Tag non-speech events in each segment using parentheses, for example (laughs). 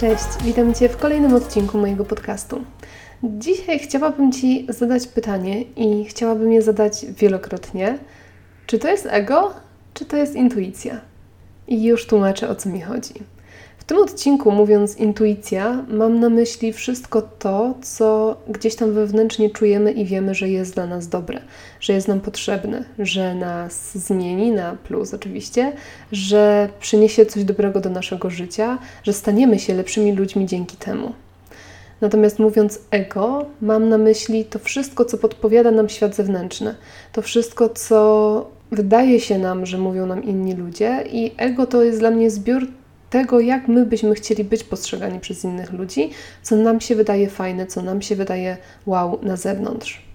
Cześć, witam Cię w kolejnym odcinku mojego podcastu. Dzisiaj chciałabym Ci zadać pytanie i chciałabym je zadać wielokrotnie. Czy to jest ego, czy to jest intuicja? I już tłumaczę o co mi chodzi. Tym odcinku, mówiąc intuicja, mam na myśli wszystko to, co gdzieś tam wewnętrznie czujemy i wiemy, że jest dla nas dobre, że jest nam potrzebne, że nas zmieni na plus oczywiście, że przyniesie coś dobrego do naszego życia, że staniemy się lepszymi ludźmi dzięki temu. Natomiast mówiąc ego, mam na myśli to wszystko, co podpowiada nam świat zewnętrzny, to wszystko, co wydaje się nam, że mówią nam inni ludzie, i ego to jest dla mnie zbiór tego, jak my byśmy chcieli być postrzegani przez innych ludzi, co nam się wydaje fajne, co nam się wydaje wow na zewnątrz.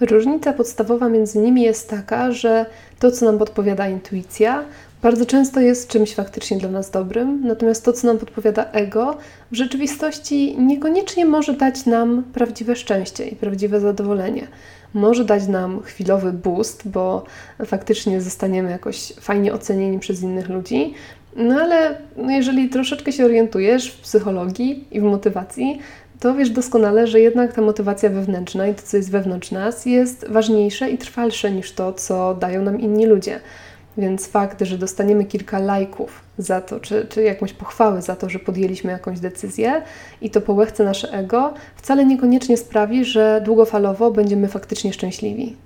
Różnica podstawowa między nimi jest taka, że to, co nam podpowiada intuicja, bardzo często jest czymś faktycznie dla nas dobrym, natomiast to, co nam podpowiada ego, w rzeczywistości niekoniecznie może dać nam prawdziwe szczęście i prawdziwe zadowolenie. Może dać nam chwilowy boost, bo faktycznie zostaniemy jakoś fajnie ocenieni przez innych ludzi, no ale no jeżeli troszeczkę się orientujesz w psychologii i w motywacji, to wiesz doskonale, że jednak ta motywacja wewnętrzna i to, co jest wewnątrz nas, jest ważniejsze i trwalsze niż to, co dają nam inni ludzie. Więc fakt, że dostaniemy kilka lajków za to, czy, czy jakąś pochwałę za to, że podjęliśmy jakąś decyzję i to połechce nasze ego, wcale niekoniecznie sprawi, że długofalowo będziemy faktycznie szczęśliwi.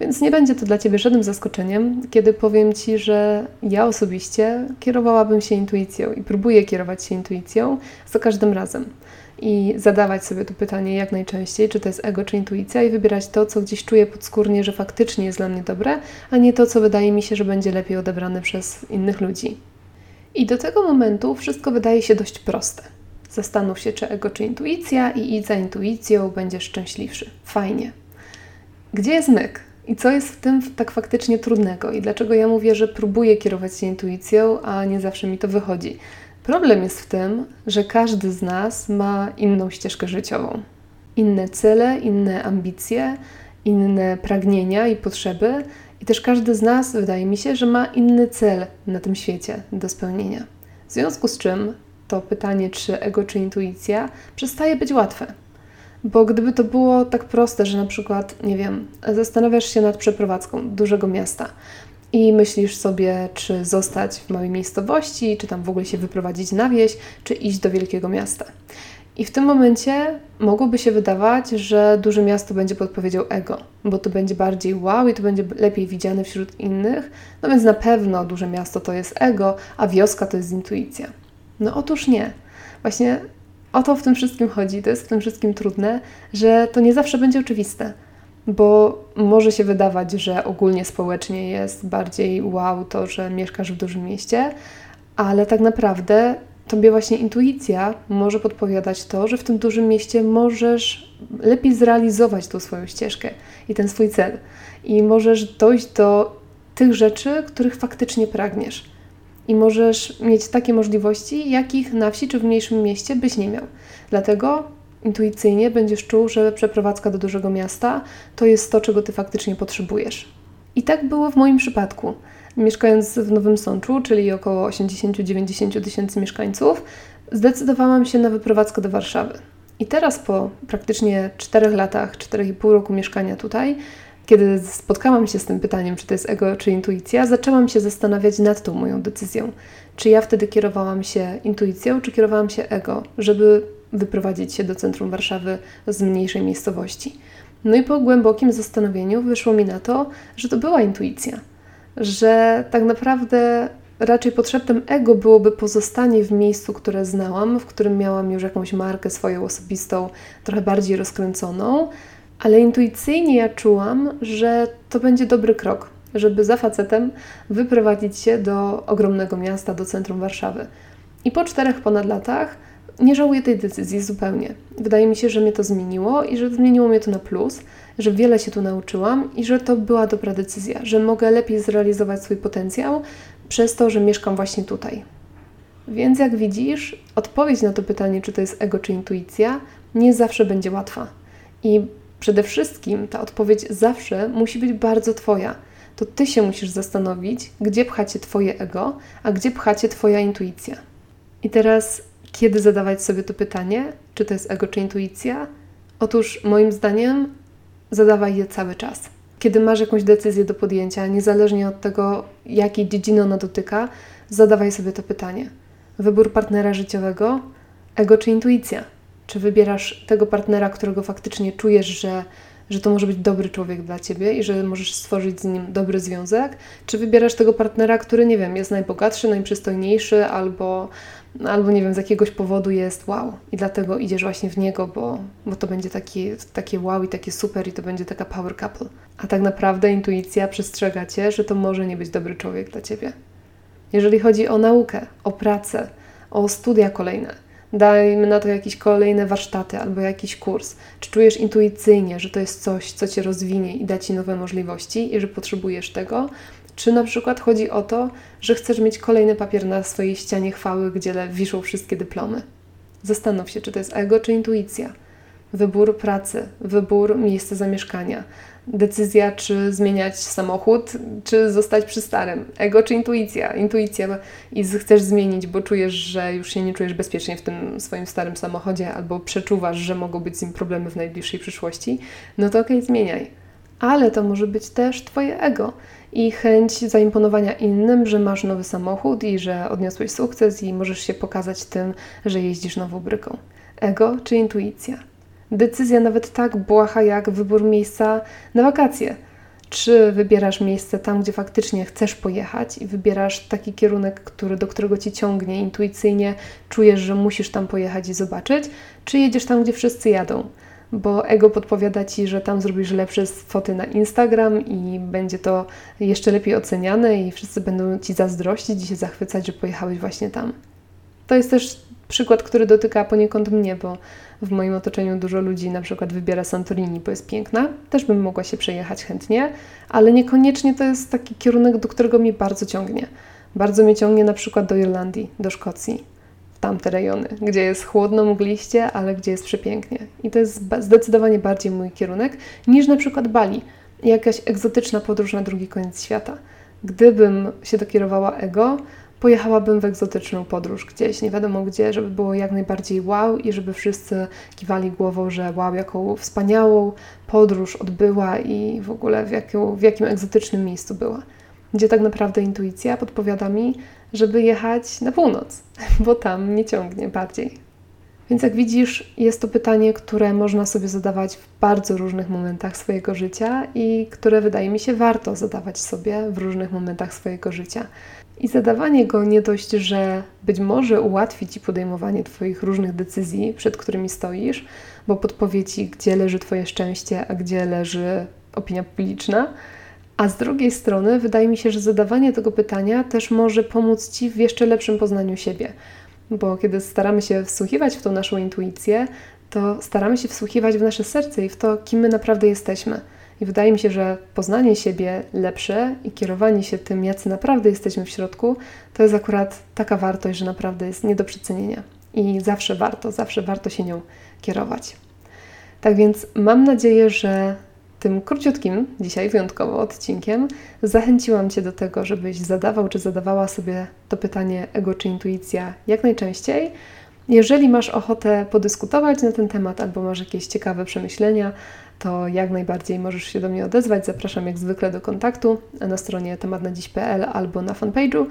Więc nie będzie to dla Ciebie żadnym zaskoczeniem, kiedy powiem Ci, że ja osobiście kierowałabym się intuicją i próbuję kierować się intuicją za każdym razem. I zadawać sobie to pytanie jak najczęściej, czy to jest ego, czy intuicja, i wybierać to, co gdzieś czuję podskórnie, że faktycznie jest dla mnie dobre, a nie to, co wydaje mi się, że będzie lepiej odebrane przez innych ludzi. I do tego momentu wszystko wydaje się dość proste. Zastanów się, czy ego, czy intuicja, i idź za intuicją, będziesz szczęśliwszy. Fajnie. Gdzie jest myk? I co jest w tym tak faktycznie trudnego? I dlaczego ja mówię, że próbuję kierować się intuicją, a nie zawsze mi to wychodzi? Problem jest w tym, że każdy z nas ma inną ścieżkę życiową. Inne cele, inne ambicje, inne pragnienia i potrzeby, i też każdy z nas, wydaje mi się, że ma inny cel na tym świecie do spełnienia. W związku z czym to pytanie, czy ego, czy intuicja, przestaje być łatwe. Bo gdyby to było tak proste, że na przykład, nie wiem, zastanawiasz się nad przeprowadzką dużego miasta i myślisz sobie, czy zostać w małej miejscowości, czy tam w ogóle się wyprowadzić na wieś, czy iść do wielkiego miasta. I w tym momencie mogłoby się wydawać, że duże miasto będzie podpowiedział ego, bo to będzie bardziej wow i to będzie lepiej widziane wśród innych. No więc na pewno duże miasto to jest ego, a wioska to jest intuicja. No otóż nie. Właśnie o to w tym wszystkim chodzi, to jest w tym wszystkim trudne, że to nie zawsze będzie oczywiste, bo może się wydawać, że ogólnie społecznie jest bardziej wow to, że mieszkasz w dużym mieście, ale tak naprawdę tobie właśnie intuicja może podpowiadać to, że w tym dużym mieście możesz lepiej zrealizować tą swoją ścieżkę i ten swój cel. I możesz dojść do tych rzeczy, których faktycznie pragniesz i możesz mieć takie możliwości, jakich na wsi czy w mniejszym mieście byś nie miał. Dlatego intuicyjnie będziesz czuł, że przeprowadzka do dużego miasta to jest to, czego ty faktycznie potrzebujesz. I tak było w moim przypadku. Mieszkając w Nowym Sączu, czyli około 80-90 tysięcy mieszkańców, zdecydowałam się na wyprowadzkę do Warszawy. I teraz po praktycznie 4 latach, 4,5 roku mieszkania tutaj, kiedy spotkałam się z tym pytaniem, czy to jest ego, czy intuicja, zaczęłam się zastanawiać nad tą moją decyzją. Czy ja wtedy kierowałam się intuicją, czy kierowałam się ego, żeby wyprowadzić się do centrum Warszawy z mniejszej miejscowości. No i po głębokim zastanowieniu wyszło mi na to, że to była intuicja, że tak naprawdę raczej potrzebem ego byłoby pozostanie w miejscu, które znałam, w którym miałam już jakąś markę swoją osobistą, trochę bardziej rozkręconą, ale intuicyjnie ja czułam, że to będzie dobry krok, żeby za facetem wyprowadzić się do ogromnego miasta, do centrum Warszawy. I po czterech ponad latach nie żałuję tej decyzji zupełnie. Wydaje mi się, że mnie to zmieniło i że zmieniło mnie to na plus, że wiele się tu nauczyłam i że to była dobra decyzja, że mogę lepiej zrealizować swój potencjał przez to, że mieszkam właśnie tutaj. Więc jak widzisz, odpowiedź na to pytanie, czy to jest ego, czy intuicja, nie zawsze będzie łatwa. I Przede wszystkim ta odpowiedź zawsze musi być bardzo Twoja. To Ty się musisz zastanowić, gdzie pchacie Twoje ego, a gdzie pchacie Twoja intuicja. I teraz, Kiedy zadawać sobie to pytanie, czy to jest ego, czy intuicja? Otóż moim zdaniem zadawaj je cały czas. Kiedy masz jakąś decyzję do podjęcia, niezależnie od tego, jakiej dziedziny ona dotyka, zadawaj sobie to pytanie. Wybór partnera życiowego, ego czy intuicja? Czy wybierasz tego partnera, którego faktycznie czujesz, że, że to może być dobry człowiek dla ciebie i że możesz stworzyć z nim dobry związek? Czy wybierasz tego partnera, który, nie wiem, jest najbogatszy, najprzystojniejszy albo, albo nie wiem, z jakiegoś powodu jest wow i dlatego idziesz właśnie w niego, bo, bo to będzie takie, takie wow i takie super i to będzie taka power couple. A tak naprawdę intuicja przestrzega cię, że to może nie być dobry człowiek dla ciebie. Jeżeli chodzi o naukę, o pracę, o studia kolejne, dajmy na to jakieś kolejne warsztaty albo jakiś kurs. Czy czujesz intuicyjnie, że to jest coś, co cię rozwinie i da ci nowe możliwości i że potrzebujesz tego? Czy na przykład chodzi o to, że chcesz mieć kolejny papier na swojej ścianie chwały, gdzie wiszą wszystkie dyplomy? Zastanów się, czy to jest ego, czy intuicja. Wybór pracy, wybór miejsca zamieszkania, decyzja, czy zmieniać samochód, czy zostać przy starym. Ego czy intuicja? Intuicja i chcesz zmienić, bo czujesz, że już się nie czujesz bezpiecznie w tym swoim starym samochodzie, albo przeczuwasz, że mogą być z nim problemy w najbliższej przyszłości, no to okej, okay, zmieniaj. Ale to może być też Twoje ego i chęć zaimponowania innym, że masz nowy samochód i że odniosłeś sukces i możesz się pokazać tym, że jeździsz nową bryką. Ego czy intuicja? Decyzja nawet tak błaha jak wybór miejsca na wakacje. Czy wybierasz miejsce tam, gdzie faktycznie chcesz pojechać i wybierasz taki kierunek, który, do którego ci ciągnie intuicyjnie, czujesz, że musisz tam pojechać i zobaczyć, czy jedziesz tam, gdzie wszyscy jadą? Bo ego podpowiada ci, że tam zrobisz lepsze foty na Instagram i będzie to jeszcze lepiej oceniane i wszyscy będą ci zazdrościć i się zachwycać, że pojechałeś właśnie tam. To jest też przykład, który dotyka poniekąd mnie, bo w moim otoczeniu dużo ludzi na przykład wybiera Santorini, bo jest piękna. Też bym mogła się przejechać chętnie, ale niekoniecznie to jest taki kierunek, do którego mnie bardzo ciągnie. Bardzo mnie ciągnie na przykład do Irlandii, do Szkocji, w tamte rejony, gdzie jest chłodno, mgliście, ale gdzie jest przepięknie. I to jest zdecydowanie bardziej mój kierunek niż na przykład Bali, jakaś egzotyczna podróż na drugi koniec świata. Gdybym się dokierowała ego, pojechałabym w egzotyczną podróż gdzieś, nie wiadomo gdzie, żeby było jak najbardziej wow i żeby wszyscy kiwali głową, że wow, jaką wspaniałą podróż odbyła i w ogóle w, jaką, w jakim egzotycznym miejscu była. Gdzie tak naprawdę intuicja podpowiada mi, żeby jechać na północ, (laughs) bo tam mnie ciągnie bardziej. Więc jak widzisz, jest to pytanie, które można sobie zadawać w bardzo różnych momentach swojego życia i które wydaje mi się warto zadawać sobie w różnych momentach swojego życia. I zadawanie go nie dość, że być może ułatwi Ci podejmowanie Twoich różnych decyzji, przed którymi stoisz, bo podpowie Ci, gdzie leży Twoje szczęście, a gdzie leży opinia publiczna. A z drugiej strony, wydaje mi się, że zadawanie tego pytania też może pomóc Ci w jeszcze lepszym poznaniu siebie. Bo kiedy staramy się wsłuchiwać w tą naszą intuicję, to staramy się wsłuchiwać w nasze serce i w to, kim my naprawdę jesteśmy. I wydaje mi się, że poznanie siebie lepsze i kierowanie się tym, jacy naprawdę jesteśmy w środku, to jest akurat taka wartość, że naprawdę jest nie do przecenienia. I zawsze warto, zawsze warto się nią kierować. Tak więc mam nadzieję, że tym króciutkim, dzisiaj wyjątkowo odcinkiem, zachęciłam Cię do tego, żebyś zadawał czy zadawała sobie to pytanie ego czy intuicja jak najczęściej. Jeżeli masz ochotę podyskutować na ten temat albo masz jakieś ciekawe przemyślenia, to jak najbardziej możesz się do mnie odezwać. Zapraszam jak zwykle do kontaktu na stronie tematnadziś.pl albo na fanpage'u.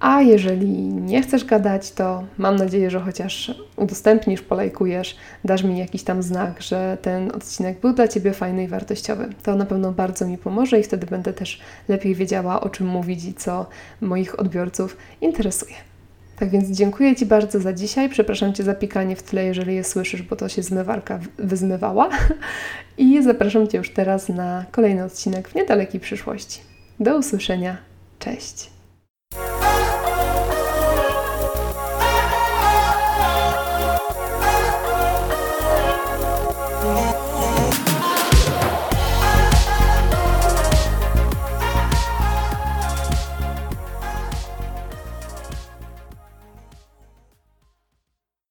A jeżeli nie chcesz gadać, to mam nadzieję, że chociaż udostępnisz, polajkujesz, dasz mi jakiś tam znak, że ten odcinek był dla Ciebie fajny i wartościowy. To na pewno bardzo mi pomoże i wtedy będę też lepiej wiedziała, o czym mówić i co moich odbiorców interesuje. Tak więc dziękuję Ci bardzo za dzisiaj. Przepraszam Cię za pikanie w tle, jeżeli je słyszysz, bo to się zmywarka wyzmywała. I zapraszam Cię już teraz na kolejny odcinek w niedalekiej przyszłości. Do usłyszenia. Cześć.